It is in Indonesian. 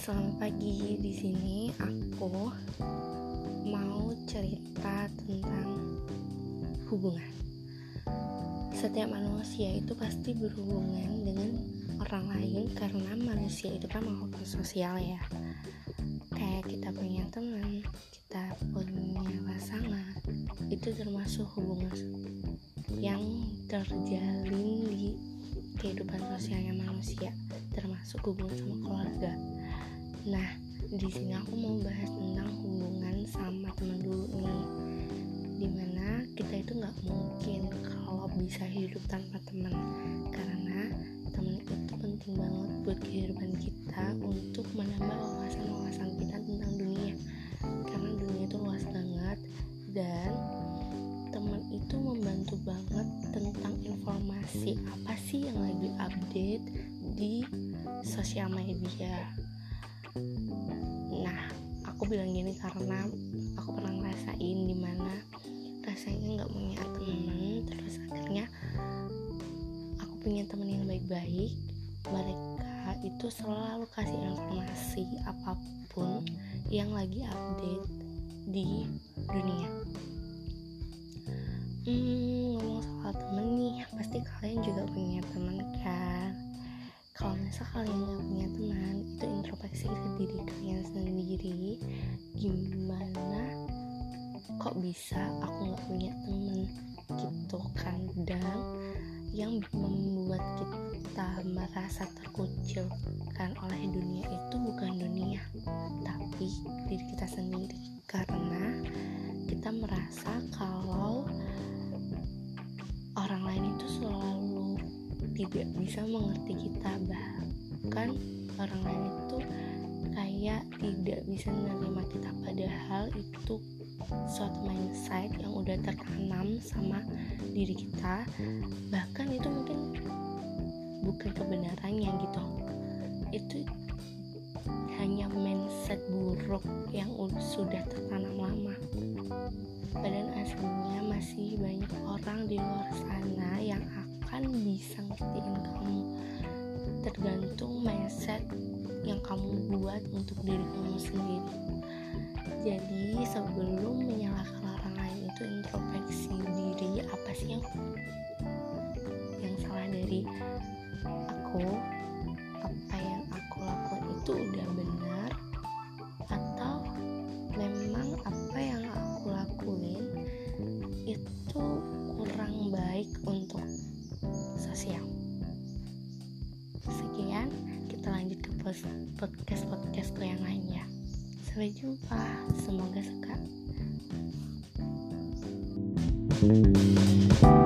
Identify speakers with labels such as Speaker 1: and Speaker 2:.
Speaker 1: selamat pagi. Di sini aku mau cerita tentang hubungan. Setiap manusia itu pasti berhubungan dengan orang lain karena manusia itu kan makhluk sosial ya. Kayak kita punya teman, kita punya pasangan, itu termasuk hubungan yang terjalin di kehidupan sosialnya manusia termasuk hubungan sama keluarga nah di sini aku mau bahas tentang hubungan sama teman dulu nih. Di mana kita itu nggak mungkin kalau bisa hidup tanpa teman. Karena teman itu penting banget buat kehidupan kita untuk menambah wawasan-wawasan kita tentang dunia. Karena dunia itu luas banget dan teman itu membantu banget tentang informasi apa sih yang lagi update di sosial media bilang gini karena aku pernah ngerasain di mana rasanya nggak punya teman terus akhirnya aku punya teman yang baik-baik. Mereka itu selalu kasih informasi apa pun yang lagi update di dunia. Hmm, ngomong soal temen nih pasti kalian juga punya teman kan? Kalau misal kalian nggak punya teman itu introspeksi ke diri kalian sendiri kok bisa aku nggak punya temen gitu dan yang membuat kita merasa terkucilkan oleh dunia itu bukan dunia tapi diri kita sendiri. Karena kita merasa kalau orang lain itu selalu tidak bisa mengerti kita. Bahkan orang lain itu kayak tidak bisa menerima kita. Padahal itu suatu mindset yang udah tertanam sama diri kita. Bahkan itu mungkin bukan kebenarannya gitu. Itu hanya mindset buruk yang sudah tertanam lama. Badan aslinya masih banyak orang di luar sana yang akan bisa ngertiin kamu tergantung mindset yang kamu buat untuk diri kamu sendiri. Jadi sebelum menyalahkan orang lain itu introspeksi diri apa sih yang yang salah dari aku? Apa yang aku lakukan itu udah benar? Atau memang apa yang aku lakuin itu kurang baik untuk sosial sekian kita lanjut ke podcast podcastku yang lainnya. Sampai jumpa. Semoga suka. thank you